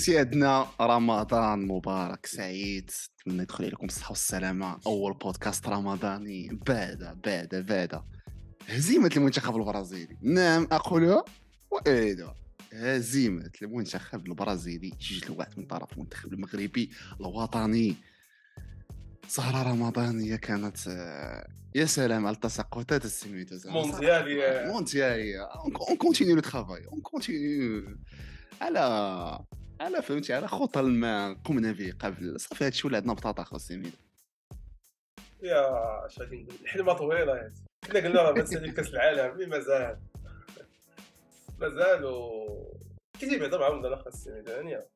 سيادنا رمضان مبارك سعيد. نتمنى يدخل عليكم الصحة والسلامة. أول بودكاست رمضاني. بعد بعد بعد هزيمة المنتخب البرازيلي. نعم أقولها وأعيدها هزيمة المنتخب البرازيلي. جوج لواحد من طرف المنتخب المغربي الوطني. سهرة رمضانية كانت آه، يا سلام على التسقطات السميتة مونديالية مونتيالية on continue le travail on continue على على فهمتي على خطى الماء قمنا به قبل. صافي هادشي ولا عندنا بطاطا خو سميتو يا اش غادي نقول الحلمة طويلة هادي كنا قلنا راه بنسالي كاس العالم مي مازال. مازال و كيجي بعدا مع رمضان السنة ثانية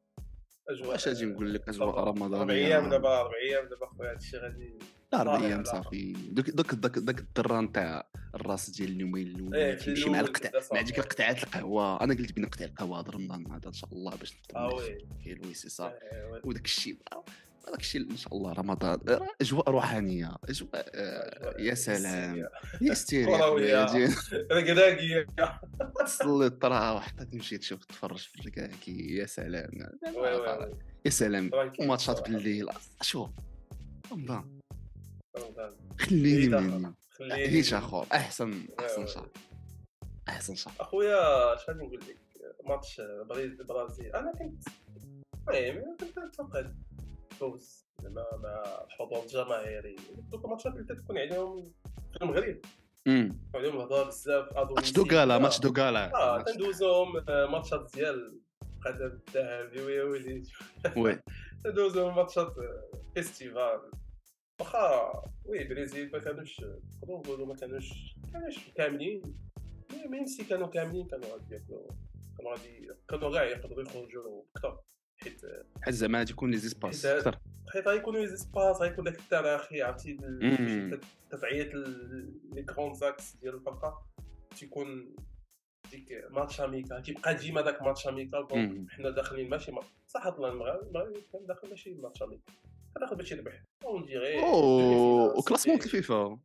أجواء واش أجي نقول لك أجواء أربع رمضانية؟ أيام دابا أربع أيام دابا خويا هادشي غادي لا أربع أيام صافي. دوك دوك دوك دوك الدرة نتاع الراس ديال اليومين إيه، الاولين في تيمشي مع القطع. مع. ديك القطعات القهوة. أنا قلت بين نقطع القهوة هذا رمضان هذا إن شاء الله باش آه نفطر وي. ويسي صافي. آه، وي. وداك الشيء هذاك الشيء إن شاء الله رمضان. راه أجواء روحانية. أجواء آه، يا سلام. يا ستيريا رقراقية تصلي الطرا وحتى تمشي تشوف تتفرج في الكاكي يا سلام. يا سلام. وماتشات. بالليل. شوف رمضان. خليني مني. خليني عيش اخر احسن أحسن. شهر أحسن شهر أخويا غادي نقول لك؟ ماتش بريز البرازيل أنا كنت المهم كنت نعتقد فوز. زعما مع الحضور الجماهيري. دوك الماتشات اللي تكون عليهم في المغرب عليهم الهضره بزاف أدو ماتش دوكالا ماتش دوكالا. آه تندوزهم آه، ماتشات ديال القدم الذهبي ويا وليدي وي. تندوزهم ماتشات آه، فيستيفال. واخا oui بريزيل ما كانوش نقدروا نقولوا ما كانوش كانوش كاملين. mê- même si كانوا كاملين كانوا غادي ياكلوا كانوا غادي كانوا كاع يقدروا يخرجوا أكثر حيت حيت زعما غادي يكون les espaces أكثر. حيت غيكونوا les espaces غيكون داك التراخي عرفتي تتعيط les grands axes ديال الفرقه تيكون ديك match amical كيبقى ديما داك match. donc حنا داخلين ماشي ما... صح طلع المغرب المغرب كان داخل ماشي match amical داخل باش يربح اون ديغي اوه وكلاسمون الفيفا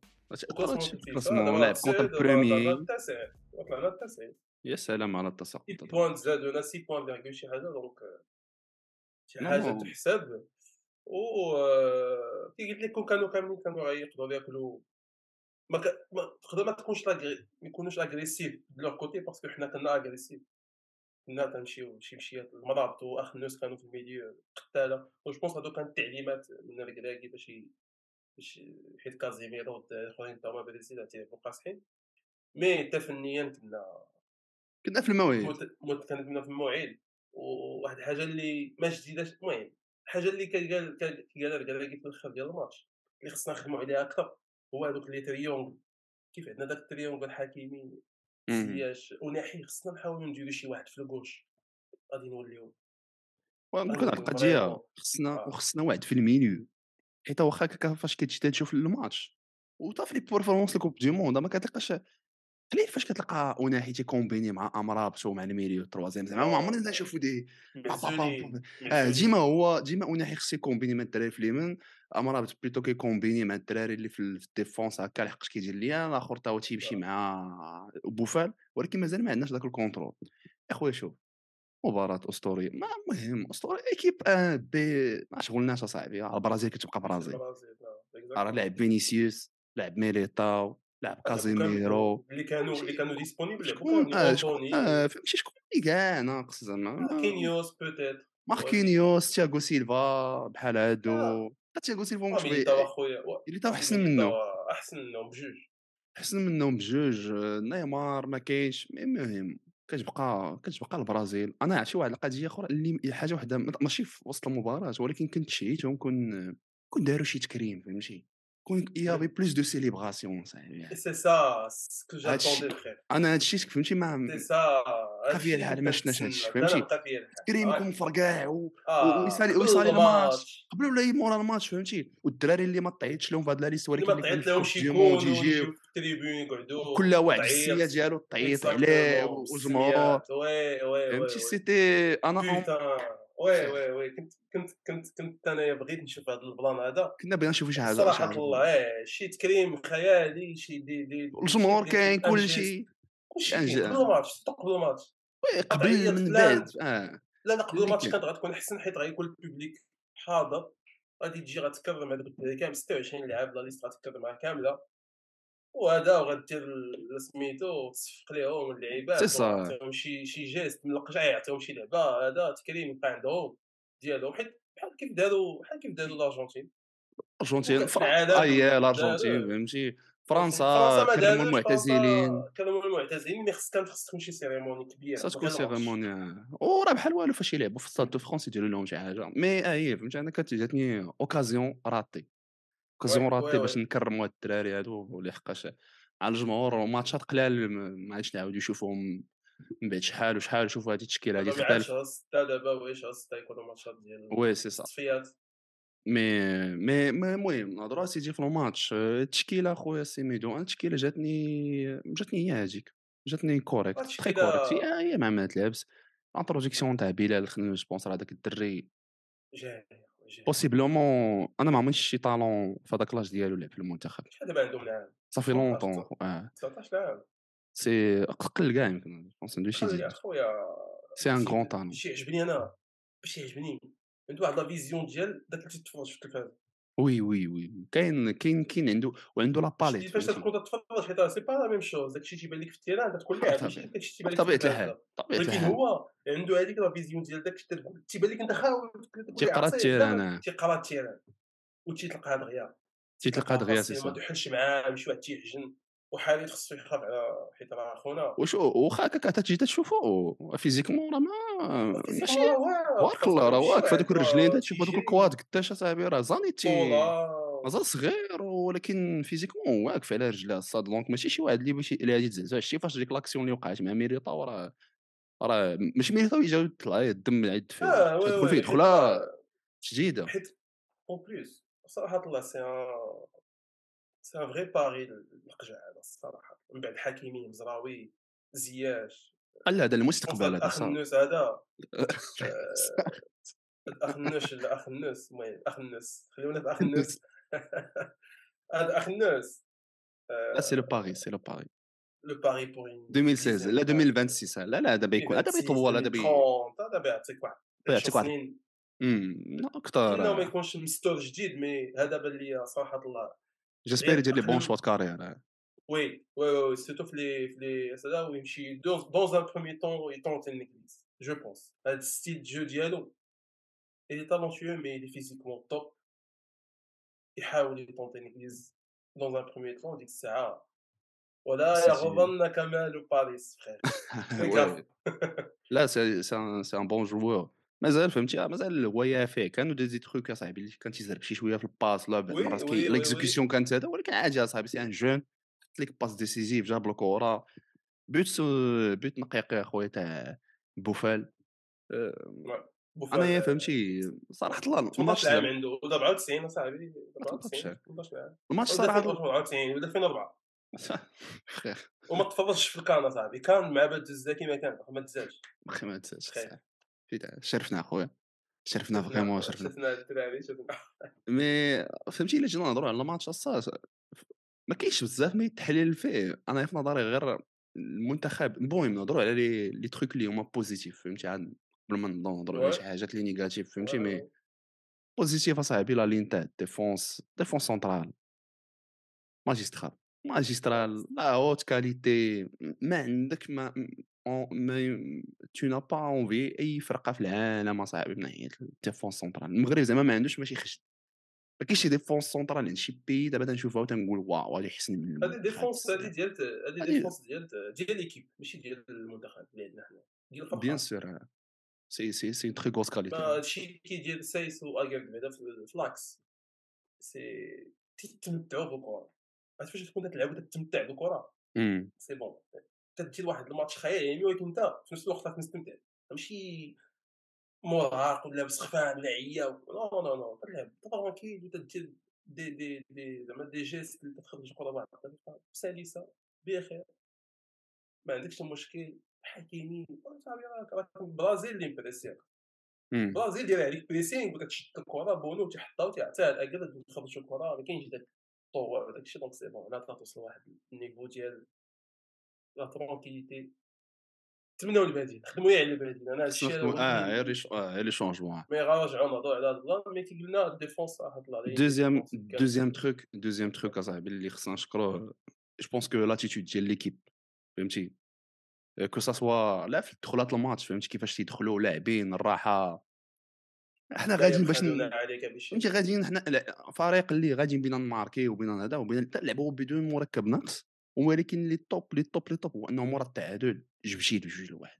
كلاسمون لعب كونتر بروميي التاسع. طلعنا التاسع. يا سلام على التساقط 6 بوان زادونا 6 بوان فيرغول شي حاجة دونك شي حاجة. تحسب. و آه، كي قلت لك كون كانوا كاملين كانوا غيقدروا ياكلوا. ما تقدر ما تكونش ما يكونوش اغريسيف دو لور كوتي باسكو حنا كنا اغريسيف كنا تنمشيو شي مشيات المرابط واخ الناس كانوا في الميليو قتالة. je pense هادو كانت تعليمات من الكراكي باش باش حيت كازيميرو الاخرين تا هما بريزيل اعترفوا قاصحين mais حتى فنيا كنا كنا في المواعيد. مت- كنا في المواعيد. وواحد الحاجة اللي ما جديده المهم الحاجة اللي كيقال كان- كيقالها الكراكي في الآخر ديال الماتش. اللي خصنا نخدموا عليها أكثر هو هذوك les triangles كيف عندنا داك ال triangle حكيمي مم. زياش وناحي خصنا نحاولوا نديروا شي واحد في ال gauche غادي نوليو ونكون على القضية. خصنا. وخصنا واحد في المينيو حيت واخا هكا فاش كتجي تشوف الماتش وطاف لي بورفورمانس الكوب دي موند ما كتلقاش قليل فاش كتلقى اوناحي تيكومبيني مع امرابط ومع الميليو تروازيام زعما ما عمرنا نشوفوا دي آه ديما هو ديما اوناحي خصو يكومبيني مع الدراري في اليمين امرابط بليتو كيكومبيني مع الدراري اللي في ال- في الديفونس هكا لحقاش كيدير ليا الآخر تا هو تيمشي آه. مع بوفال ولكن مازال ما عندناش داك الكونترول. أخويا شوف مباراة أسطورية. ما المهم أسطورية équipe en B ما شغلناش أصاحبي. راه البرازيل كتبقى برازيل. راه لعب فينيسيوس لعب ميليتاو. لعب كازيميرو اللي كانوا اللي كانوا disponibles شكون آه شكون آه فهمتي شكون اللي كاع ناقص زعما. ماركينيوس peut-être ماركينيوس تياغو سيلفا بحال هادو. لا تياغو سيلفا مش بي اللي تاو أحسن منه. أحسن منهم بجوج. أحسن منهم بجوج. نيمار ما كاينش. المهم كتبقى كتبقى البرازيل. أنا عرفتي واحد القضية أخرى اللي حاجة وحدة. ماشي في وسط المباراة ولكن كنت شهيتهم كون كون داروا شي تكريم فهمتي؟ كون يافي بلوس دو سيليبراسيون صاحبي سي سا سكو هادشي- جاتوندي الخير أنا هادشي فهمتي ما سا بقى فيا الحال ما شفناش هادشي فهمتي بقى فيا الحال تكريم. يكون مفرقع و... آه، ويسالي- قبل ويسالي الماتش. قبل ولا مورا الماتش فهمتي والدراري اللي ما طيتش لهم في هاد ليست ولكن ما كانوا طيت في لهم الكوب شي دي كون موند يجيو ويجيو في التريبيون يقعدوا كل واحد. ال siège ديالو Exactement. عليه oui فهمتي. c'était أنا oui oui oui. كنت كنت كنت كنت انايا بغيت نشوف هذا ال plan هذا. كنا بغينا نشوفوا شي حاجة صراحة. الله إيه شي تكريم خيالي شي دي دي الجمهور كاين كلشي جا- قبل الماتش قبل الماتش. قبل من. بعد. آه. لا لا قبل الماتش كانت غتكون أحسن حيت غيكون ال public حاضر. غادي تجي غتكرم هذوك الدراري كامل 26 لاعب la liste غتكرمها كاملة. وهذا وغدير ال- سميتو تصفق لهم اللعيبات. وعطيهم شي شي geste من القجع يعطيهم شي لعبة هذا تكريم يبقى عندهم ديالهم حيت بحال كيف داروا بحال كيف داروا الأرجنتين. الأرجنتين اي دار- الأرجنتين فهمتي؟ فرنسا كرموا داروش، المعتزلين. فرنسا كرموا المعتزلين mais خص كانت خص تكون شي cérémonie كبيره من تكون. cérémonie. وراه بحال والو فاش يلعبوا في Stade de France يديروا لهم شي حاجة. mais اي فهمتي؟ أنا كانت جاتني occasion ratée اوكازيون وي- راتي وي- باش. نكرموا هاد الدراري هادو لحقاش على الجمهور ماتشات قلال ما عادش نعاودو نشوفوهم من بعد شحال وشحال شوفوا هذه التشكيلة هذه غاص حتى دابا واش حتى يكونوا ماتشات ديال وي سي صا التصفيات مي مي المهم نهضروا سيدي في الماتش. التشكيلة خويا سيميدو أنا التشكيلة جاتني جاتني هي هذيك جاتني كوريكت التشكيلة- كوريكت هي مع ما تلعبس الانتروديكسيون تاع بلال خلينا سبونسر هذاك الدري. جاي بوسيبلومون أنا ما عملتش شي طالون في هذاك لاج ديالو لعب في المنتخب. شحال دابا عندهم العام. صافي 19 لونطون آه. 19 عام. سي أقل كاع يمكن جونس عنده شي زيد خويا سي ان غران طالون شي يعجبني أنا. باش يعجبني. عنده واحد لا فيزيون ديال داك اللي تتفرج في التلفاز. وي وي وي كاين كاين كاين عنده وعنده لا باليت فاش تكون تتفرج حيت سي با لا ميم شوز داكشي تيبان لك في التيران تكون لاعب ماشي. داكشي تيبان لك التلفاز الحال ولكن هو عنده هذيك لا فيزيون ديال داك الشيء تقول تيبان لك انت خاوي تيقرا التيران،. تيقرا التيران وتيتلقى دغيا تيتلقى دغيا سي ما تحلش معاه واحد تيحجن وحالي خصو يخاف على حيت راه خونا. وشو واخا هكاك حتى تجي تشوفو فيزيكمون راه ما ماشي بارك الله راه واقف هذوك الرجلين تشوف هذوك الكواد قداش أصاحبي راه زانيتي مازال صغير ولكن فيزيكمون واقف على رجليه الصاد. دونك ماشي شي واحد اللي باش اللي غادي تزعزع شتي فاش ديك لاكسيون اللي وقعت مع ميريطا راه راه ماشي ميريطا يجاو يطلع الدم عاد فيه آه وي تدخل فيه دخله شديدة. حيت اون بليس صراحة الله سي ان سي ان فغي باري القجع هذا الصراحة. من بعد حكيمي مزراوي زياش لا هذا المستقبل هذا الأخ صار النوس هذا. آه، الأخ النوش الأخ النوس المهم اخ النوس. خلينا في اخ النوس. هذا أخ النوس. لا سي لو باري سي لو باري لو باري بور 2016 لا 2026 لا لا دابا يكون هذا بيطول هذا بي دابا يعطيك واحد. يعطيك واحد. امم انه ما أكثر يكونش مستور جديد مي هذا بان لي صراحة الله جيسبير يدير لي بون أخدم. شوا كارير وي وي وي سيرتو في لي في لي هذا ويمشي دون ان بروميي طون يطونت ليغليز جو بونس هذا الستيل دو جو ديالو il est talentueux mais il est physiquement top. يحاول يطونتي ليغليز دون ان بروميي طون ديك الساعة ولا سي- يغضن كمال باريس فخير Ouais. لا سي سي ان سي ان بون جوور مازال فهمتي؟ مازال هو يافع كانوا دي زي تروك أصاحبي اللي كان تيزرب شي شوية في الباس لا وي، المرات وي، كي ليكزيكسيون كانت هذا ولكن عادي أصاحبي سي ان جون حط لك باس ديسيزيف جاب الكره بوت بوت نقيقي أخويا تاع بوفال. أنا يا فهمتي صراحة الله الماتش 18 عام عنده. ولا 94 أصاحبي 18 94 18 عام الماتش صراحة 94 ولا 2004 خير. وما تفرجش في الكان صاحبي كان مع باد الزكي ما كان ما تزادش أخي ما. فيتا- شرفنا أخويا شرفنا فريمون شرفنا شفنا الدراري شفنا مي فهمتي إلا جينا نهضروا على الماتش الصاص ما كاينش بزاف ما يتحلل فيه أنا في نظري غير المنتخب. المهم نهضروا على لي لي تروك اللي هما بوزيتيف فهمتي عاد قبل ما نهضروا على. شي حاجات اللي négatives فهمتي mais. positif أصاحبي la ligne تاع défense défense centrale magistrale magistrale la haute qualité ما عندك ما ما tu n'as pas envie أي فرقه في العالم اصاحبي من ناحيه ال défense centrale المغرب زعما ما عندوش ماشي خشن ما كاينش شي défense centrale عند شي pays دابا تنشوفها وتنقول واو هذه حسن من هذه défense هذه المنتخب. ديال هذه هذه- défense ديال ديال l'équipe ماشي ديال المنتخب اللي عندنا حنا ديال الفرقه bien sûr c'est c'est c'est très grosse ma qualité هادشي كي ديال سايس وأكرد بعدا في في لاكس سي تتمتعوا بالكره عرفت فاش تكون تلعب وتتمتع بالكره امم c'est bon تدير واحد الماتش خيالي ولكن أنت في نفس الوقت راك مستمتع. ماشي مرهق ولا مسخفان ولا عيا non non non تلعب. tranquille وتدير دي دي دي زعما des gestes اللي تخرج الكره بعد سلسة بخير. ما عندكش مشكل. حكيمي صافي راك راك البرازيل اللي مبريسيك البرازيل داير عليك pressing وكتشد الكرة بونو تيحطها وتيعطيها الاكل تخرج الكرة ما كاينش داك الطور وداك الشيء. donc c'est bon هنا توصل لواحد niveau ديال la tranquillité تمناو البديل خدموا على البديل أنا هادشي آه غير ش- آه، غير les changements. mais غنرجعوا نهضروا على هاد ال plan mais تيقول لنا ال défense صراحة طلع لي deuxième deuxième truc deuxième truc أصاحبي اللي خصنا نشكروه je pense que l'attitude ديال l'équipe فهمتي؟ que ça soit لا في دخولات الماتش فهمتي؟ كيفاش تيدخلوا لاعبين الراحة. حنا غاديين باش فهمتي؟ غاديين حنا فريق اللي غادي بينا نماركي وبينا هذا وبينا نلعبوا بدون مركب ناقص ولكن اللي top اللي top اللي top هو أنه مورا التعادل جبشيت بجوج لواحد.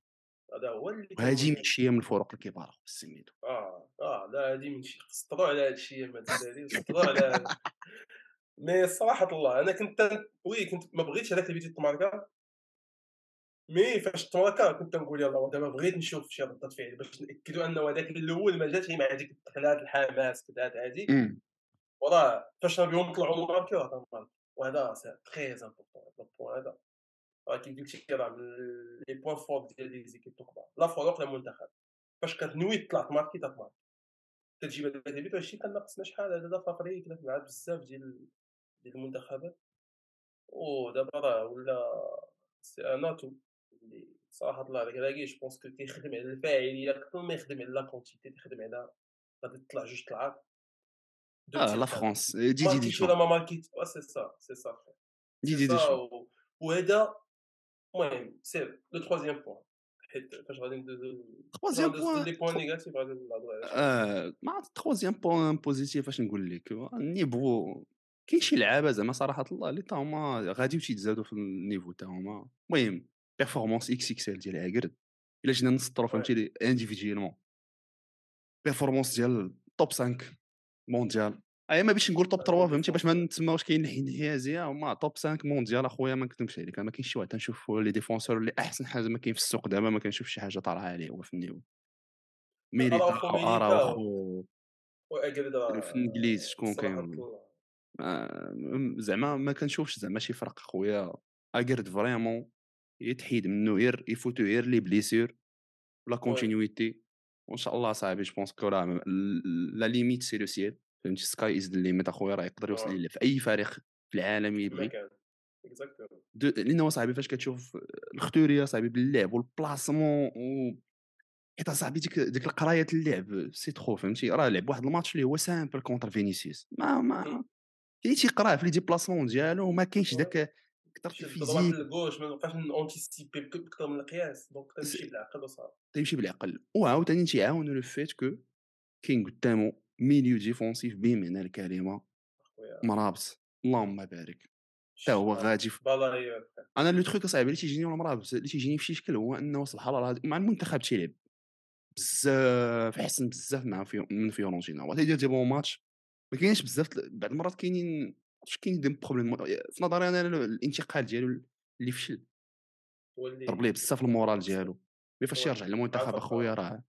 هذا هو اللي وهذه كان- ماشي من الفروق الكبار سميتو. آه آه لا هادي من شي سطروا على هاد الشيء ما تسالي سطروا على مي صراحة الله أنا كنت oui كنت ما بغيتش هذاك الفيديو تماركا mais فاش تماركا كنت نقول يلا دابا بغيت نشوف شي ردة فعل باش ناكدوا أنه هذاك الأول ما جاتش مع هذيك الدخلات الحماس كذا أمم. وراه فاش اليوم طلعوا راه تنمارك وهذا c'est très important هذا ال point هذا راه كي قلتي راه من لي بوان فور ديال لي زيكيب الكبار لا فروق لا منتخب فاش كتنوي تطلع تماركي تتماركي تجيب هذاك البيت هادشي كان ناقصنا شحال هذا افريقيا كنا مع بزاف ديال ديال المنتخبات ودابا راه ولا سي ان اتو اللي صراحة الله عليك راكي جو بونس كيخدم على الفاعليه أكثر ما يخدم على لا كونتيتي تيخدم على غادي تطلع جوج طلعات دو آه تير لا كان. فرونس دي دي دي ماركيت ولا شون ما ماركيت آه سي سا سي سا دي سي دي دي سا شون و- وهذا المهم سير لو تخوازيام بوان حيت فاش غادي ندوزو تخوازيام ندوزو بوان لي بوان نيجاتيف غادي نهضرو على شي. آه مع تخوازيام بوان بوزيتيف اش نقول لك النيفو كاين شي لعابه زعما صراحة الله اللي تا هما غاديو تيتزادوا في النيفو تا هما المهم بيرفورمانس إكس إكس ال ديال عقرد الا جينا نسطروا فهمتي انديفيديالمون بيرفورمانس ديال توب 5 مونديال اي ما باش نقول توب 3 فهمتي؟ باش ما نتسماوش كاين الانحيازيه هما توب 5 مونديال أخويا ما نكتمش عليك ما كاينش شي واحد تنشوف لي ديفونسور اللي أحسن حاجة ما كاين في السوق دابا ما كنشوفش شي حاجة طالعة عليه هو في النيفو ميريتا. اراوخو واجرد راه في الإنجليز شكون كاين؟ زعما ما كنشوفش زعما شي فرق خويا اكرد فريمون يتحيد منه غير يفوتو غير لي بليسير لا كونتينيويتي وان شاء الله صاحبي جو بونس كو راه لا ليميت سي لو سيل فهمتي؟ سكاي از ليميت أخويا راه يقدر يوصل آه. ليه في أي فريق في العالم يبغي. مكان اكزاكتومون دو- لأن هو صاحبي فاش كتشوف الختوريه صاحبي باللعب والبلاسمون و حيت صاحبي ديك ديك القراية اللعب سي تخو فهمتي؟ راه لعب واحد الماتش اللي هو سامبل كونتر فينيسيوس ما ما. كاين تيقراه في لي ديبلاسمون ديالو؟ وما كاينش Ouais. داك كثر شي في ضربات الفيزيك. الكوش ما نبقاش نونتيسيبي بكثر من القياس دونك تمشي بالعقل وصافي. تيمشي بالعقل. وعاوتاني تيعاونو le fait que كاين قدامو milieu défensif بمعنى الكلمة. مرابط. اللهم بارك. حتى هو غادي في أنا le truc اصاحبي اللي تيجيني ولا مرابط؟ اللي تيجيني في شي شكل هو أنه سبحان الله مع المنتخب تيلعب. بزاف احسن بزاف مع في من فيورنتينا هو تيدير des bons matchs. ما كاينش بزاف بعض المرات كاينين واش كاين des problèmes في نظري أنا الانتقال ديالو اللي فشل ضرب ليه بزاف ال moral ديالو mais فاش. يرجع للمنتخب أخويا. راه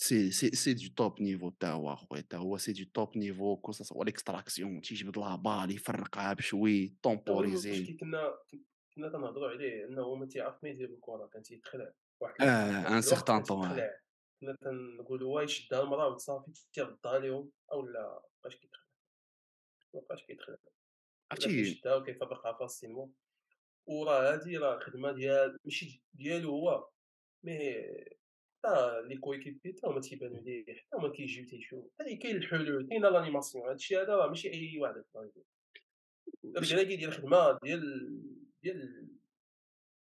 c'est c'est c'est de top niveau تا هو أخويا تا هو c'est de top niveau que ce soit l'extraction تيجبد la balle يفرقها بشوي temporiser كنا كنا تنهضروا عليه أنه ما تيعرف ما يدير الكرة كان تيتخلع واحد آه un certain temps. كنا تنقولوا واي شدها المراه وصافي تيردها لهم أو لا بقاش كيتخلع ما بقاش كيتخلع عرفتي كيشدها وكيفرقها في السينما؟ وراه هادي راه خدمه ديال ماشي ديالو هو mais حتى les coéquipiers حتى هما تيبانو ليه حتى هما كيجيو تيشوفو حتى كاين الحلول كاين l'animation هادشي هذا راه ماشي أي واحد يقدر يدير. الرجال كيدير خدمه ديال ديال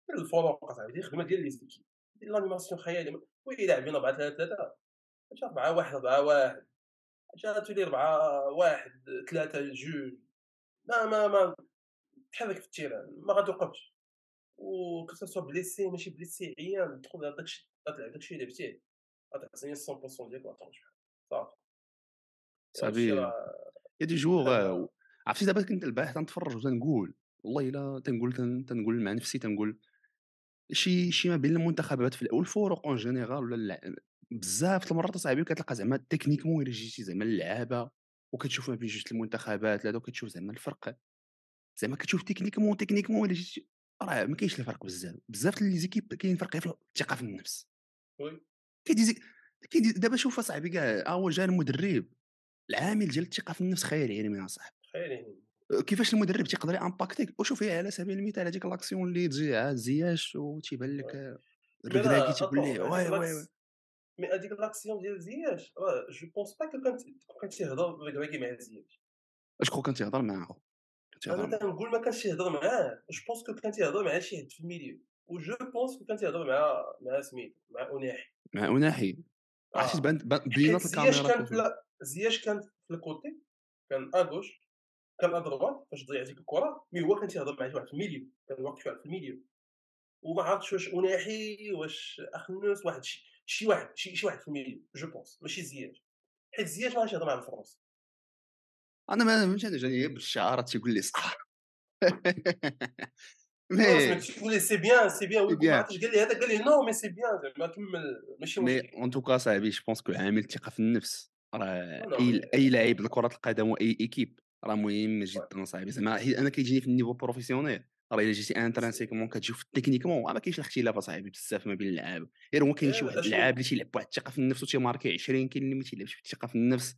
ديال الفروق اصاحبي ديال خدمة ديال les équipes ديال l'animation خيالي oui لاعبين 4 3 3 ماشي 4 1 4 1 جا تولي 4 1 3 جوج. ما ما ما تحرك في ال terrain ما غاتوقفش و كسا blessé ماشي blessé عيان تدخل داكشي غتلعب داكشي اللي لعبتيه غتعطيني 100% ديالك وغتخرج صافي. صاحبي راه y a des jours. عرفتي دابا كنت البارح تنتفرج وتنقول والله إلا تنقول تن- تنقول مع نفسي تنقول شي شي ما بين المنتخبات في الأول الفروق en général ولا بزاف المرات أصاحبي كتلقى زعما techniquement إلا جيتي زعما اللعابه وكتشوف ما بين جوج المنتخبات لا كتشوف زعما الفرق. زعما كتشوف techniquement techniquement الا جيتي راه ما كاينش الفرق بزاف. بزاف les équipes كاين فرق في الثقة في النفس. oui. كاين des é- كاين des- دابا شوف اصاحبي كاع هو جا المدرب العامل ديال الثقة في النفس خيالي علمي اصاحبي خيالي. كيفاش المدرب تيقدر ي impacter ك وشوف هي على سبيل المثال هذيك l'action اللي تجي عاد زياش وتيبان لك لا تيقول ليه attends هذيك oui oui oui l'ac- mais هذيك l'action ديال زياش راه je pense pas que كان كان تيهضر الركراكي مع زياش اش كون كان تيهضر معاه أنا كنقول ما كانش يهضر معاه je pense que كان تيهضر مع شي حد في ال milieu و je pense que كان تيهضر مع مع سميتو مع أوناحي مع أوناحي عرفتي آه تبان بان- حيت بينات زياش الكاميرا كان في لا- زياش كان في ال côté كان à gauche كان à droite فاش ضيع ديك الكره mais هو كان تيهضر مع شي واحد في ال milieu كان واقف شي واحد في ال milieu وما عرفتش واش أوناحي واش الخنوس واحد شي, شي واحد شي, شي واحد في ال milieu je pense ماشي زياش حيت زياش ما غاديش يهضر مع الفرنسي. أنا ما فهمتش أنا جاني بالشعارات تيقول لي سمعت mais تقول لي c'est bien c'est bien قال لي هذا قال لي non mais c'est bien زعما كمل ماشي mais en tout cas صاحبي je pense que عامل الثقة في النفس. راه أي أي لاعب لكرة القدم وأي équipe راه مهم. جدا صاحبي. زعما أنا كيجيني في ال niveau professionnel راه إلا جيتي intrinsèquement كتشوف techniquement راه ما كاينش الاختلاف أصاحبي بزاف ما بين اللعاب غير هو كاين شي واحد اشنو اللعاب اللي تيلعب بواحد الثقة في النفس وتي marquer 20 كاين اللي ما تيلعبش بالثقه في النفس.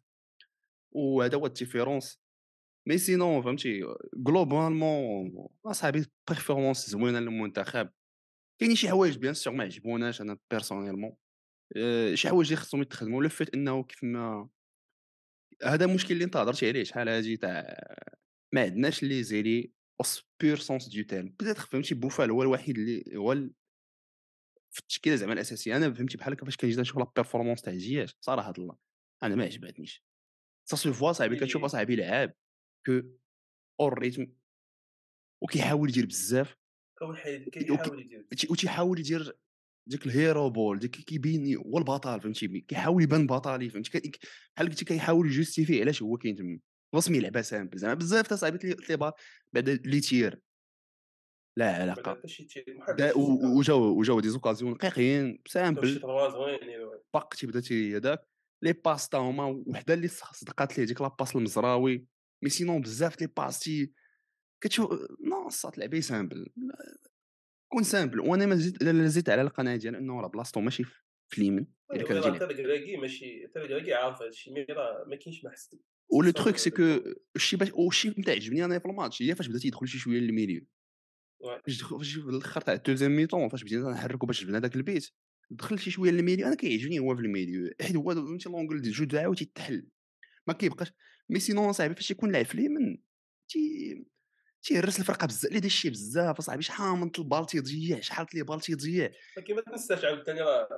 وهذا هو ال différence. mais sinon فهمتي؟ globalement أصاحبي performance زوينة للمنتخب. كاينين شي حوايج bien sûr ما عجبوناش أنا personnellement أه، شي حوايج اللي خصهم يتخدموا. le fait إنه كيف ما هذا المشكل اللي انت هضرتي عليه شحال هادي تاع ما عندناش les ailiers au pur sens du terme peut-être فهمتي بوفال هو الوحيد اللي هو ال- في التشكيلة زعما الأساسية. أنا فهمتي بحال هكا فاش كنجي نشوف la performance تاع زياش صراحة الله أنا ما عجبتنيش. ça se voit صاحبي كتشوف اللي أصاحبي لعاب que hors rythme وكيحاول يدير بزاف. كيحاول يدير. وتي- وتيحاول يدير ديك ال hero ball ديك كيبين هو البطل فهمتي كيحاول يبان بطلي فهمتي بحال قلتي كيحاول ي justifier علاش هو كاين تما. رسمي يلعبها simple زعما بزاف تا صاحبي les les par بعد les tirs لا علاقه وجاو وجاو des occasions شي simple. باق تيبدا تي هذاك les passes تا هما وحدة اللي صدقات ليه ديك la passe المزراوي. مي سينون بزاف لي باس تي كتشوف نو صات لعبه سامبل كون سامبل وأنا ما زدت على القناعه ديال إنه راه بلاصتو ماشي في الا وي كان الكراكي ماشي الكراكي عارف هادشي مي راه ما كاينش ما حسن ولو تروك سي كو بروبليم الشي باش والشي اللي تعجبني أنا في الماتش هي فاش بدا تيدخل شي شوية للميليو فاش في الآخر تاع الدوزيام ميطون فاش بدينا نحركو باش جبنا داك البيت دخل شي شوية للميليو أنا كيعجبني هو في الميليو حيت هو فهمتي لونجل ديال الجو تاعو تيتحل ما كيبقاش mais sinon صاحبي فاش يكون لاعب في اليمين تي تيهرس الفرقه بزاف اللي دار الشي بزاف اصاحبي شحال من ال balle تيضيع شحال les balles تيضيع ولكن ما تنساش عاوتاني راه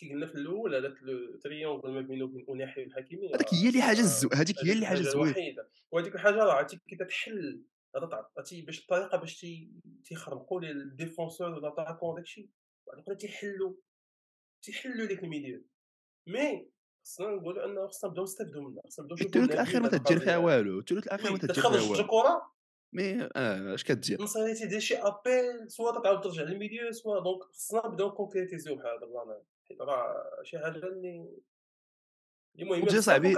كي قلنا في الأول هذاك le triangle ما بينه وبين أوناحي والحكيمي هذيك هي اللي حاجة الزو... هذيك هي اللي حاجة الوحيدة. وهذيك الحاجة راه عرفتي كي تحل هذا تع- عرفتي باش الطريقة باش تي- تيخربقوا les défenseurs ولا l'attaquant داكشي الاخرى تيحلوا تيحلوا ديك ال milieu mais خصنا نقولوا أنه خصنا نبداو نستافدوا منها خصنا نبداو نشوفوا الثلث الأخير ما تدير فيها والو. الثلث الأخير ما تدير فيها والو. كره mais آه إش كدير؟ نصيري تيدير شي appel soit تعاود ترجع لل milieu soit. donc خصنا نبداو كونكريتيزيو بحال هذا ال plan راه شي حاجة اللي بزاف صاحبي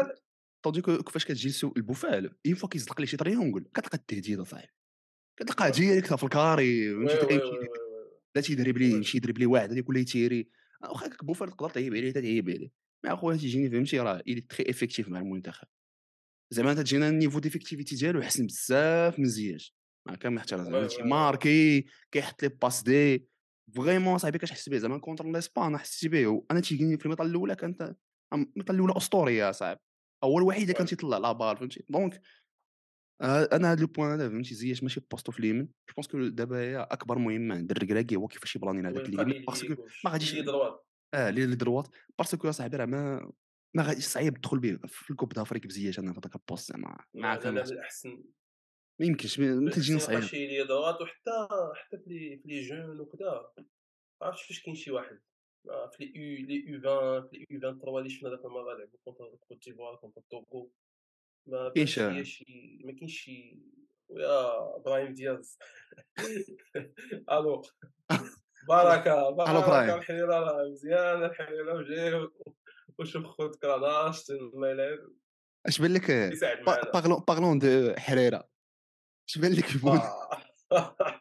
كيفاش كتجي بوفال؟ une fois كيزلق لي شي triangle كتلقى التهديد اصاحبي كتلقاه direct في ال carré لا تيدريبلي oui. يمشي يدريبلي واحد هذيك ولا يتيري. واخا هكاك بوفال تقدر تعيب عليه تعيب عليه mais أخويا تيجيني فهمتي؟ راه الي très effectif مع المنتخب. زعما تجينا ال niveau d'effectivité ديالو حسن بزاف من زياش مع زعما oui oui oui. تيماركي كيحط لي passe différemment صاحبي كتحس به زعما contre l'Espagne حسيت به أنا تيجيني في الميطال الأولى كانت الميطال الأولى اسطوريه صاحبي. هو الوحيد اللي كان تيطلع la balle فهمتي؟ donc آه، أنا هاد le point هذا فهمتي؟ زياش ماشي بوستو في اليمين. je pense que دابا هي أكبر مهمة عند الركراكي هو كيفاش يبلاني هذاك اليمين. parce que ما غاديش آه les droites parce que يا صاحبي راه ما ما غاديش صعيب تدخل به في ال Coupe d'Afrique بزياش. أنا في هذاك ال poste زعما مع لا ما يمكنش ما من ما تجيني الاحسن يبقى صعيب شي les droites وحتى حتى في les jeunes وكذا ما عرفتش فاش كاين شي واحد. آه، في لي لي يو 20 في les U 23 اللي شفنا ذاك المره لعبوا contre Côte d'Ivoire contre توغو. ما كاينش شي. ما كاينش شي ويا إبراهيم دياز. ألو. بركه بركه الحريرة راه مزيانه الحريرة وجاي وشوف خوت كراناش الله يلعب اش بان لك parlons parlons de حريره اش بان لك bon آه.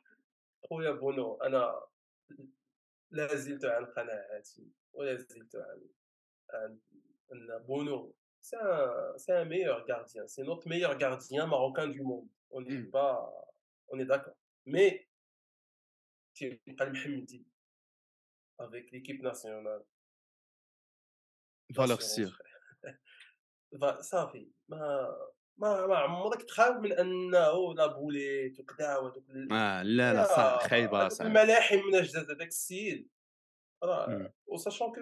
خويا بونو أنا لا زلت عن قناعاتي ولا زلت عن عن ان بونو c'est un, c'est un meilleur gardien. C'est notre meilleur gardien marocain du monde. On n'est مم. pas, on est d'accord. Mais تيبقى المحمدي avec l'équipe nationale valeur sûre صافي ما ما عمرك تخاف من أنه la boulette وكذا وهذوك آه لا لا صح خايبه صح الملاحم من أجداد هذاك السيد. راه و sachant que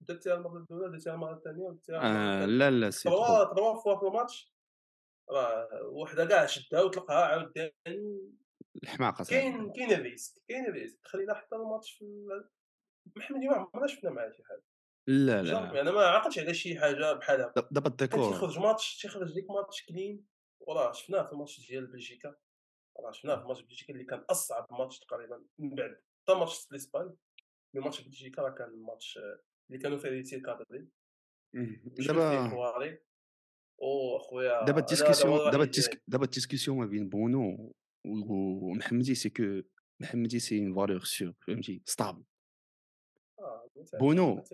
درتيها المرة الأولى درتيها المرة الثانية آه لا لا c'est trois trois fois في الماتش راه وحدة كاع شدها وطلقها عاوتاني الحماقة كاين كاين ال risque كاين ال risque خلينا حتى الماتش في محمد ما عمرنا شفنا معاه شي حاجة. لا لا. أنا ما عقلتش على شي حاجة بحال هكا. دابا الديكور. تيخرج ماتش تيخرج ديك ماتش كلين وراه شفناه في الماتش ديال بلجيكا. راه شفناه في ماتش بلجيكا اللي كان أصعب ماتش تقريبا من بعد. حتى ماتش الاسبان mais ماتش بلجيكا راه كان الماتش اللي كانوا فيه ريتي كادري دابا أو أخويا. دابا ال discussion دابا دابا ال discussion ما بين بونو ومحمدي c'est que محمدي c'est une valeur sûre فهمتي؟ stable آه، بونو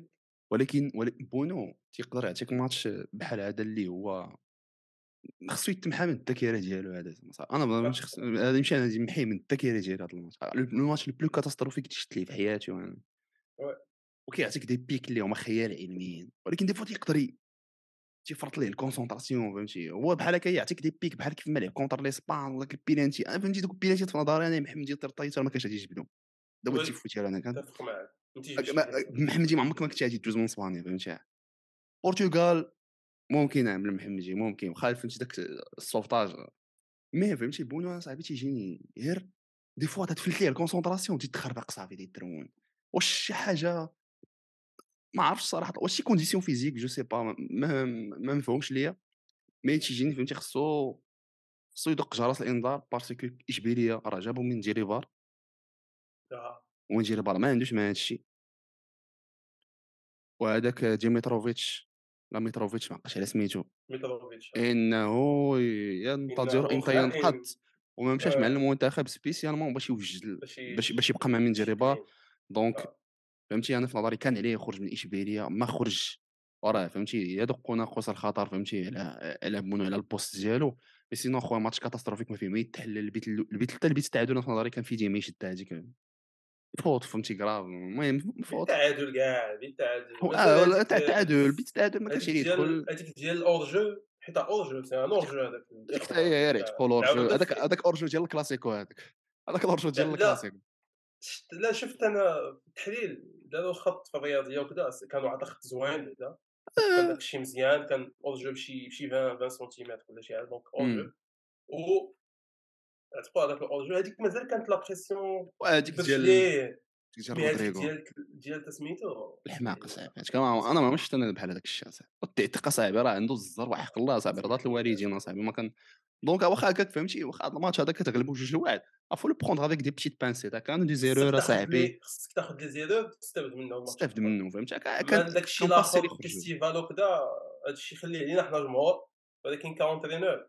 ولكن بونو تيقدر يعطيك ماتش بحال هذا اللي هو خصو يتمحى من الذاكره ديالو هذا أنا ماشي خص هذا يمشي أنا نمحيه من الذاكره ديال هذا الماتش. الماتش ال plus catastrophique اللي شفت ليه في حياتي وأنا وكيعطيك des pics اللي هما خيال علميين. ولكن des fois تيقدر تيفرط ليه ال concentration فهمتي؟ هو بحال هكا يعطيك des pics بحال كيف ما لعب contre l'Espagne ولا البيلانتي أنا فهمتي؟ دوك البيلانتي في نظري أنا محمد ديال ترطيت ما كانش غادي يجبدهم دابا التيفوت أنا معاك. محمدي ما عمرك ما كنت غادي تجوز من إسبانيا فهمتي البرتغال ممكن نعمل محمدي ممكن وخا فهمتي داك ال sauvetage mais فهمتي بونو صاحبي تيجيني غير des fois تتفلت ليه ال concentration تخربق صافي تيدرون واش شي حاجة؟ ما عرفتش صراحة واش شي condition physique je sais pas ما ما مفهومش ليا. mais تيجيني فهمتي خصو خصو يدق جرس الإنذار parce que اشبيليه راه جابو من جيريفار ومن جيريفار ما عندوش مع هادشي وهذاك ديميتروفيتش لا ميتروفيتش ما عقلتش على سميتو. ميتروفيتش إنه ينتظر إمتى ينقض. وما مشاش مع المنتخب spécialement باش يوجد باش باش يبقى مع من جيريبار donc فهمتي أنا في نظري كان عليه يخرج من إشبيلية ما خرج وراه فهمتي يدق ناقوس الخطر فهمتي على على بونو على ال poste ديالو. mais sinon خويا ماتش catastrophique ما فيه ما يتحلل. البيت البيت حتى البيت التعادل في نظري كان فيه ديما يشد هذيك فوت فهمتي كراف المهم فوت. التعادل كاع بالتعادل آه التعادل بيت التعادل ما كانش يدخل هذيك ديال ال hors-jeu حيت hors-jeu c'est un hors-jeu هذاك يا ريت تقول hors-jeu هذاك هذاك hors-jeu ديال الكلاسيكو هذاك. هذاك hors-jeu ديال الكلاسيكو لا شفت أنا التحليل داروا خط في الرياضية وكذا كانوا عطا خط زوين بعدا كان آه. داكشي مزيان كان hors-jeu بشي بشي 20 20 سنتيمتر ولا شي حاجة donc اور تبقى هذاك ال hors-jeu هذيك مازال كانت la pression وهذيك ديال ديال ديال سميتو الحماقه صاحبي أنا ما شفت أنا بحال هذاك الشيء صاحبي الثقه صاحبي راه عنده الزر وحق الله صاحبي رضات الوالدين صاحبي ما كان. donc واخا هكاك فهمتي؟ واخا هذا الماتش هذا كتغلبو جوج لواحد faut le prendre avec des petites pincettes كانوا des erreurs صاحبي خصك تاخذ des erreurs تستافد منهم تستافد منهم فهمتي؟ كان داك الشيء الآخر festival وكذا هذا الشيء يخليه علينا حنا جمهور. ولكن ك entraîneur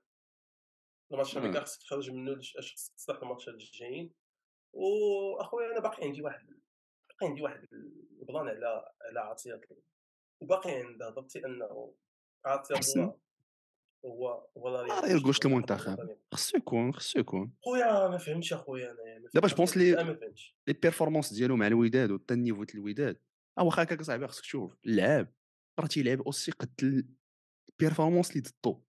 الماتش اللي خصك تخرج منه أش خصك تصلح الماتشات الجايين وأخويا أنا باقي عندي واحد باقي عندي واحد ال plan على على عطيه وباقي عند هضرتي أنه عطيه هو هو راه ال gauche المنتخب. خصو يكون خصو يكون. خويا ما فهمتش أخويا أنا دابا je pense les les performances ديالو مع الوداد وحتى ال niveau ديال الوداد. آه واخا هكاك صاحبي خصك تشوف. اللعاب راه تيلعب aussi قد ال performance اللي ضدو.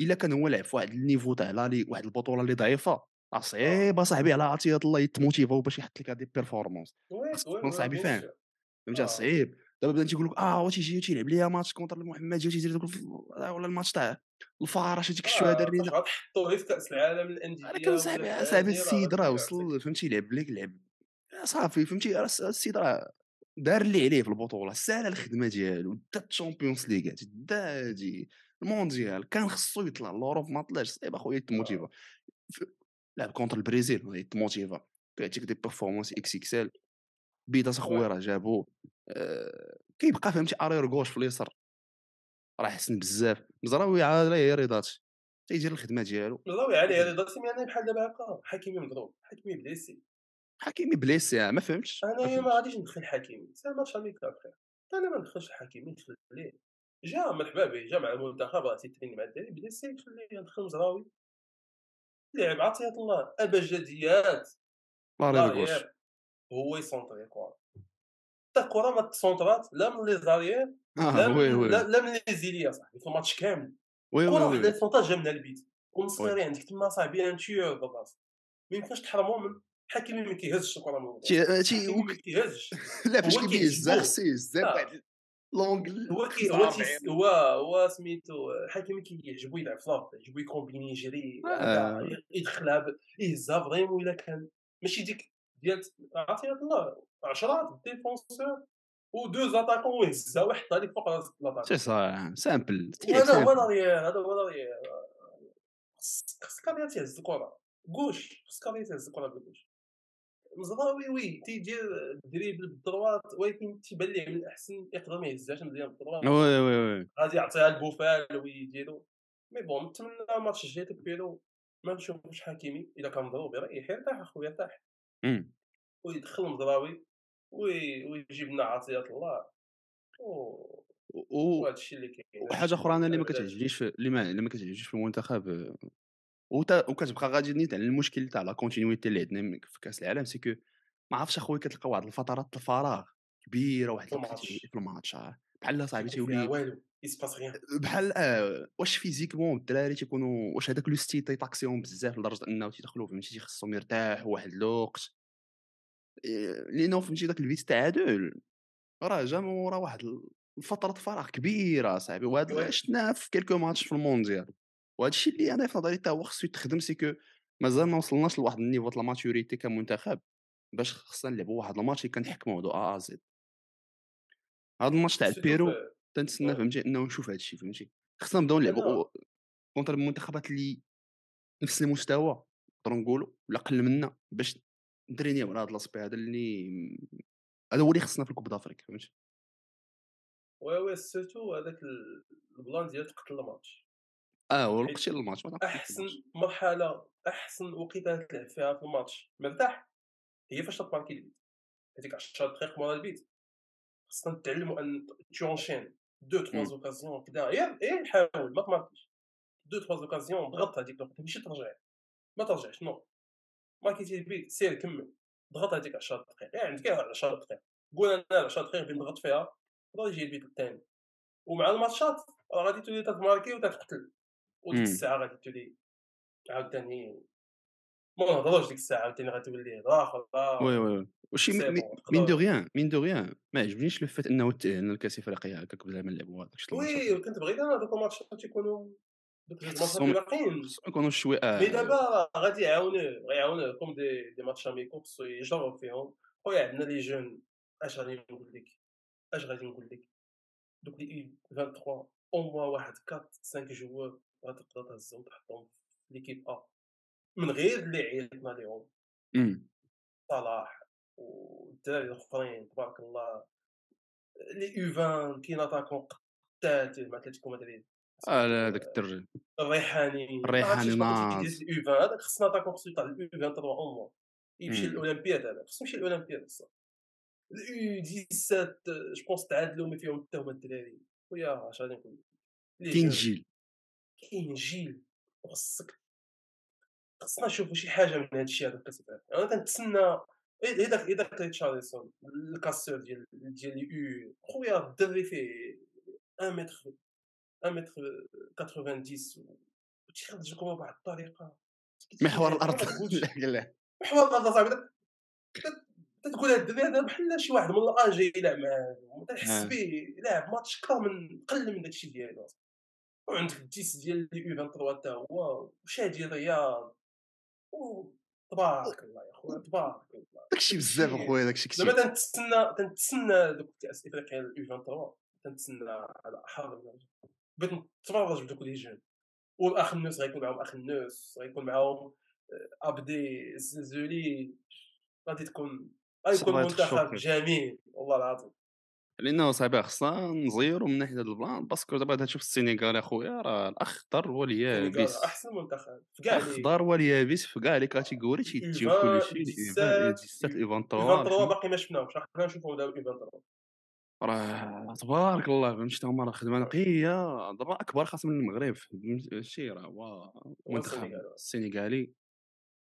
إلا كان هو لعب في واحد ال niveau تاع لا واحد البطولة اللي ضعيفة راه صعيب صاحبي على عطيه الله يتموتيفاو باش يحط لك هذه ال performance تكون صاحبي فاهم فهمتي صعيب دابا بدا تيقول لك آه تيجي تيلعب ليا ماتش contre المحمديه تيدير ولا الماتش تاع الفارش هذيك الشهاده اللي غتحطوه في كأس العالم للأندية كان صاحبي صاحبي السيد راه وصل فهمتي لعب لك لعب صافي فهمتي السيد راه دار اللي عليه في البطولة سال الخدمة ديالو دا ال Champions League دا المونديال كان خصو يطلع l'Europe ما طلعش صعيب أخويا يتموتيفا لعب contre البرازيل يتموتيفا كيعطيك دي بيرفورمانس إكس إكس إل. بيداس أخويا راه جابو آه كيبقى فهمتي arrière gauche في اليسر راه حسن بزاف. مزراوي هي رضات تيدير الخدمة ديالو. مزراوي عليه رضات mais أنا بحال دابا هكا حكيمي مضروب حكيمي blessé. حكيمي blessé ما فهمتش أنا ما غاديش ندخل حكيمي c'est match amical خير أنا ما ندخلش حكيمي ندخل ليه جا مرحبا به جا مع المنتخب راه تيتريني مع الدراري blessé خليه ندخل مزراوي لعب عطيه الله أبجديات لا هو يسونطري كوا. حتى الكره ما تسونطرات لا من لي زاريير لا وي من وي. لا, من لي زيليا صاحبي في الماتش كامل. وي وي وي سونطاج جا من البيت. وي. والنصيري عندك تما صاحبي ان تيور بالراس ما يمكنش تحرمو من حكيمي ما كيهزش الكره من تي ما كيهزش. لا فاش كيعجبو. خصو يهزها آه. لونغل. هو كي هو تيس- هو هو سميتو حكيمي كيعجبو يلعب في لارض يعجبو يكومبيني يجري آه. هكا يدخلها يهزها vraiment إلا كان. ماشي ديك ديال عرفتي هاد الله 10 défenseurs و deux attaquants ويهزها ويحطها لك فوق راس l'attaquant c'est ça simple. هذا هو هذا هو l'arrière خص خص كابيا تيهز الكرة. gauche خص كابيا تيهز الكرة ب ال gauche مزراوي oui تيدير dribble ب ال droite ولكن تيبان ليه من الاحسن يقدر ما يهزهاش مزيان ب ال droite. oui oui oui. غادي يعطيها لبوفال ويديرو mais bon نتمنى الماتش الجاي تكبيرو ما نشوفوش حكيمي الا كان مضروب يريح يرتاح أخويا يرتاح. ويدخل مزراوي وي- ويجيب لنا عطيات الله و- و- وهذا الشيء اللي كاين. وحاجة أخرى أنا اللي ما. كتعجبنيش اللي ما اللي ما كتعجبنيش في المنتخب وكتبقى غادي نيت على المشكل تاع la continuité اللي عندنا في كأس العالم c'est que ما عرفتش أخويا كتلقى واحد الفترات الفراغ كبيرة واحد في الماتش. آه. بحال صاحبي تيولي rien بحال آه واش physiquement الدراري تيكونوا واش هذاك le style تيطاكسيهم بزاف لدرجة إنه تيدخلوا فهمتي تيخصهم يرتاحوا واحد الوقت إيه، لأنه فهمتي داك ال fait التعادل راه جا من ورا واحد فتره فراغ كبيرة صاحبي وهذا oui. شفناه في quelques matchs في المونديال وهذا الشيء اللي أنا في نظري حتى هو خصو يتخدم c'est que مازال ما وصلناش لواحد ال niveau د ال maturité كمنتخب باش خصنا نلعبوا واحد الماتش اللي كنحكموا de A à Z. هذا الماتش تاع surtout بيرو في- تنتسنى oui. فهمتي؟ إنه نشوف هذا الشيء فهمتي؟ خصنا نبداو نلعبوا contre المنتخبات اللي نفس المستوى نقدروا نقولوا ولا أقل منا باش ندرينيو على هذا ال aspect هذا اللي هذا هو اللي خصنا في ال coupe d'Afrique فهمتي؟ oui oui surtout هذاك ال- ال plan ديال تقتل الماتش. آه هو حيت الوقت ديال الماتش أحسن. مرحلة أحسن وقيته تلعب فيها في الماتش. مرتاح هي فاش تباركي البيت هذيك 10 دقائق مورا البيت. خصنا نتعلموا enchaîner deux trois. occasions كدا. غير غير حاول ما تماركيش deux trois occasions ضغط هذيك الوقت. ماشي ترجع. ما ترجعش non ماركيتي البيت سير كمل. ضغط هذيك 10 دقائق يعني عندك غير 10 دقائق قول أنا 10 دقائق بين نضغط فيها. غادي يجي البيت الثاني. ومع الماتشات راه غادي تولي تتماركي وتتقتل. وديك مم. الساعة غادي تولي عاوتاني ما نهضروش ديك الساعة عاوتاني غتولي هضره أخرى oui oui وشي mine de rien mine de rien ما عجبنيش le fait إنه تاهلنا لكاس افريقيا هكاك بلا ما نلعبوا oui كنت بغيت أنا دوك الماتشات يكونوا شوي آه mais دابا راه غادي يعاونوا غيعاونوا comme des des matchs amicaux خصو يجرب فيهم. خويا عندنا les jeunes أش غادي نقول لك؟ أش غادي نقول لك؟ دوك les 23 au moins واحد 4 5 joueurs غتقدر تهزهم تحطهم في l'équipe A من غير اللي عيطنا ليهم مم. صلاح والدراري الأخرين تبارك الله les U 20 كاين attaquant قتال مع اتلتيكو مدريد آه لا هذاك الدرجه الريحاني الريحاني ناض. ناض U 20 هذاك خصنا attaquant خصو يطلع اليو 23 أو موا يمشي مم. للأولمبياد هذا خصو يمشي للأولمبياد بصح ال U 17 je pense تعادلوا ما فيهم حتى هما الدراري خويا اش غادي نقول كاين. جيل كاين جيل وخصك خصنا نشوفوا شي حاجة من هذا الشيء هذا العالم أنا كنتسنى غير داك ريتشارلسون الكاسور ديال ديال U خويا الدري فيه 1 متر 1 متر 90 و تيخرج الكره بواحد الطريقة. محور الأرض. محور الأرض صاحبي تتقول هاد الدري هذا بحال شي واحد من الاجي يلعب معاه تنحس آه. به لاعب ماتش كثر من قل من داكشي ديالو. وعندك الديس ديال لي يو 23 حتى هو وشادي رياض و تبارك الله يا خويا تبارك الله. داكشي بزاف اخويا داكشي كثير زعما تنتسنى تنتسنى دوك كاس إفريقيا يو 23 تنتسنى على حاضر بغيت نتفرج بدوك les jeunes. والخنوس غيكون معاهم الخنوس غيكون معاهم آه، عبدي الزلزولي غادي تكون غيكون منتخب. جميل والله العظيم. لأنه صاحبي خصنا نزيروا من ناحية هذا ال plan parce que دابا تشوف السينيغال أخويا راه الأخضر واليابس أحسن منتخب في كاع الأخضر واليابس في كاع les catégories تيديو كلشي dix-sept، 17 U 23 23 باقي ما شفناهمش راه حنا نشوفهم دابا U 23 راه تبارك الله فهمتي هما راه خدمة نقية دابا أكبر خاص من المغرب فهمتي راه هو منتخب السنغال. السنغالي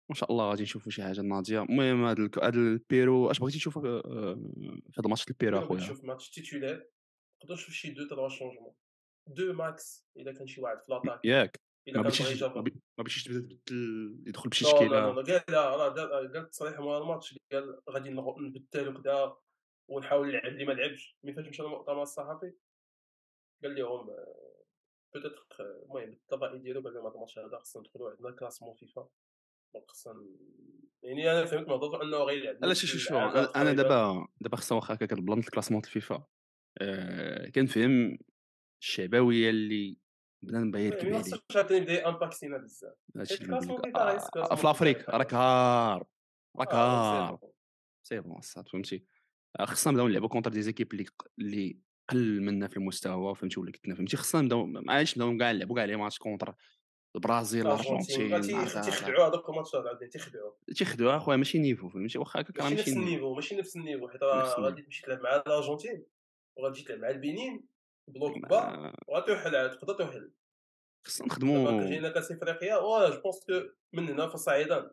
وان شاء الله غادي نشوفوا شي حاجة ناضية. المهم هذا هذا البيرو اش بغيتي تشوف آه، في هذا الماتش البيرو أخويا؟ نشوف match titulaire. نقدر نشوف شي deux trois changements. deux max إلا كان شي واحد في l'attaque ياك. ما بغيتيش يجرب. ما بغيتيش تبدأ تبدل يدخل بشي لا لا لا تشكيله لا قال قال تصريح مورا الماتش. قال غادي نبدل وكذا ونحاول نلعب اللي ما لعبش. ملي فاش مشى للمؤتمر الصحفي قال لهم peut-être المهم بالطبائع ديالو قال لهم هذا الماتش هذا خصنا ندخلوا عندنا classement فيفا. خصنا يعني أنا فهمت هضرته إنه غيلعب لا نفس شو شو شو اللعابة أنا. دابا دابا خصنا واخا هكا كنبلانط ال classement د الفيفا آه، كنفهم الشعبويه اللي بدا ما عليه خصوش عاوتاني يبدا امباكسينا بزاف. هادشي آه، في افريقيا فيفا راك هار راك آه، هار. سي بون. الصاد فهمتي. آه، خصنا نبداو نلعبوا كونتر دي زيكيب اللي اللي قل منا في المستوى فهمتي ولا كنا فهمتي. خصنا نبداو ما عادش نبداو كاع نلعبوا كاع لي ماتش كونتر البرازيل الأرجنتين تيخدعوا هذوك الماتشات عاوتاني تيخدعوا تيخدعوا أخويا ماشي نيفو فهمتي واخا هكا راه ماشي ماشي نفس نيفو. النيفو ماشي نفس النيفو حيت. غادي تمشي تلعب مع الأرجنتين وغادي تلعب مع البنين bloc bas وغتوحل عاد تقدر توحل. خصنا نخدموا كتجينا كاس إفريقيا و je pense que من هنا فصاعدا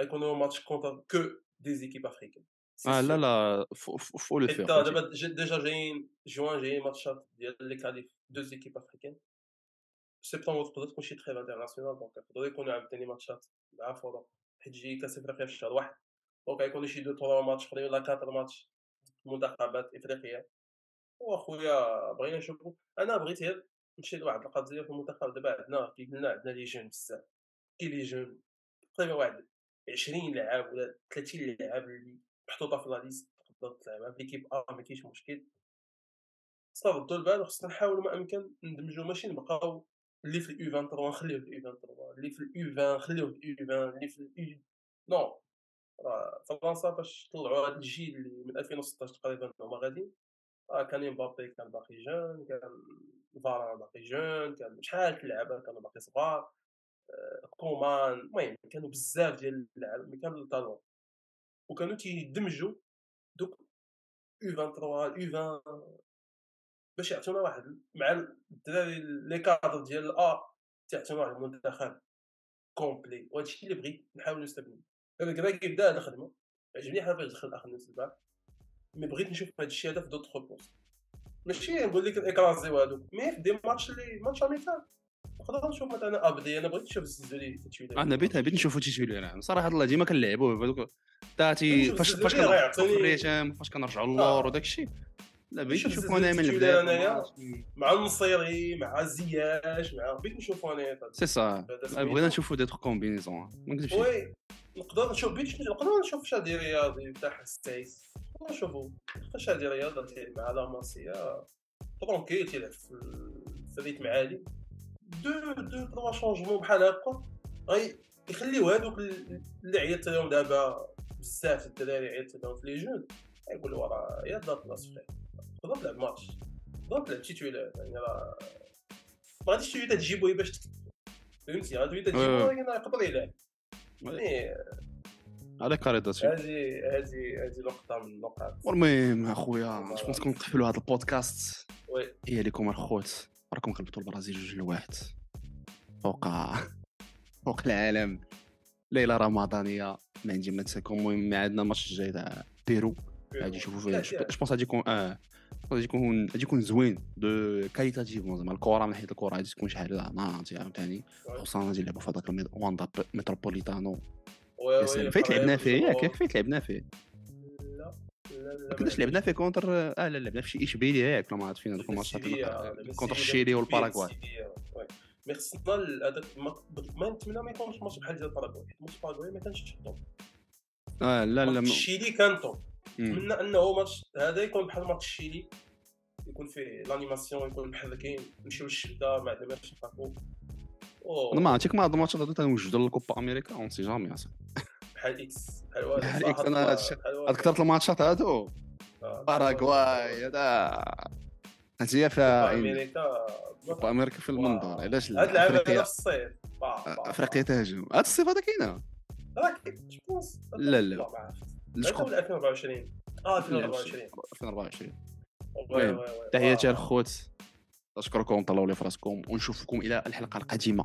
غيكونوا match contre que des équipes africaines آه لا. لا faut le faire دابا déjà جايين جوان جايين ماتشات ديال les qualifs d'équipes africaines septembre تقدر تكون شي trêve internationale donc يقدروا يكونوا عاوتاني ماتشات مع فوضى حيت جاي كاس افريقيا في الشهر واحد donc غيكونوا شي deux trois matchs اخرين ولا quatre matchs منتخبات افريقيه واخويا بغينا نشوفوا أنا بغيت غير نمشي لواحد القضية في المنتخب دابا عندنا كي قلنا عندنا les jeunes بزاف كي les jeunes تقريبا واحد 20 لاعب ولا 30 لاعب اللي محطوطه في la liste تقدر تلعبها في l'équipe A ما كاينش مشكل خصنا نردوا البال وخصنا نحاولوا ما امكن ندمجوا ماشي نبقاو اللي في ال U 23 نخليوه في ال U 23 اللي في ال U 20 نخليوه في ال U 20 اللي في ال U non راه فرنسا باش طلعوا هذا الجيل اللي من 2016 تقريبا هما غاديين راه كان إمبابي كان باقي jeune كان فاران باقي jeune كان شحال اللعابه كانوا باقي صغار آه، كومان المهم كانوا بزاف ديال اللعابه اللي كانوا ال talents وكانوا تيدمجوا دوك U 23 U 20 باش يعطيونا واحد مع الدراري les cadres ديال ال A تيعطيونا واحد المنتخب كومبلي وهادشي اللي بغيت نحاول نستبدل دابا كراكي بدا هاد الخدمة. عجبني حال فاش دخل الاخ نوس البارح مي بغيت نشوف هاد الشيء هذا في دوطخ بوست ماشي نقول لك الاكرازي وهادوك مي في دي ماتش اللي ماتش اميكال نقدر نشوف مثلا أبدي أنا بغيت نشوف الزلزولي أنا بيت بيت نشوفوا تيتويلي صراحة الله ديما كنلعبوا بهذوك تاتي نشوف فاش فاش الريتم فاش كنرجعوا للور وداك الشيء لا بغيت نشوف نشوفوا أنا من البداية. أنايا. مع النصيري مع زياش مع بغيت نشوفو أنا هذا. سي سا. بغينا نشوفوا des trucs combinaisons. ما نكذبش. oui نقدر نشوف بيت نقدر نشوف شادي رياض تاع نقدر نشوفو. شادي رياض تيلعب مع لا ماسيا tranquille تيلعب في ال rythme عالي. deux deux trois changements بحال هكا. غي يخليو هادوك اللي عيطت لهم دابا بزاف الدراري عيطت لهم في les jeunes. يقولوا راه يا دا بلاص تقدر تلعب ماتش تقدر تلعب تيتويلات يعني راه ما غاديش تجي تجيبو باش فهمتي غادي تجيبو وي. ولكن راه يقدر يلعب. يعني هذا كاريداتي هذه هذه هذه نقطة من النقاط والمهم اخويا جو بونس كنقفلوا هذا البودكاست وي هي لكم الخوت راكم غلبتوا البرازيل جوج لواحد فوق فوق العالم ليله رمضانيه ما عندي ما نساكم المهم عندنا الماتش الجاي تاع بيرو غادي نشوفوا فيه je pense غادي يكون آه غادي يكون غادي يكون زوين de qualitativement زعما الكره من ناحيه الكره غادي تكون شحال ناضيه عاوتاني خصوصا غادي نلعبوا في هذاك واندا متروبوليتانو. فايت لعبنا فيه ياك فايت لعبنا فيه. لا لا لا كناش لعبنا فيه contre آه لا لعبنا في شي اشبيليه ياك ما عرفت فين هذوك الماتشات contre الشيلي والباراغواي. mais خصنا هذاك ما ما نتمنى ما يكونش ماتش بحال ديال الباراغواي. حيت ماتش الباراغواي ما كانش top آه لا لا الشيلي كان top مم. نتمنى أنه ماتش هذا يكون بحال ماتش الشيلي يكون فيه l'animation يكون محركين نمشيو للشدة ما عندنا ما نتفرقوا أنا ما عرفتك ما هاد الماتشات هادو تنوجدوا للكوبا أمريكا on sait jamais بحال إكس بحال والو بحال بحال والو. هاد كثرت الماتشات هادو. آه، باراغواي هذا. هي فيها أمريكا. كوبا أمريكا في المنظور علاش لا؟ هاد هذا في الصيف. أفريقيا تهاجم هاد الصيف هذا كاينة. لا، لا. عرفت شكون قبل 2024 آه 2024 2024 تحياتي. الخوت اشكركم طلعوا لي فراسكم ونشوفكم إلى الحلقة القادمة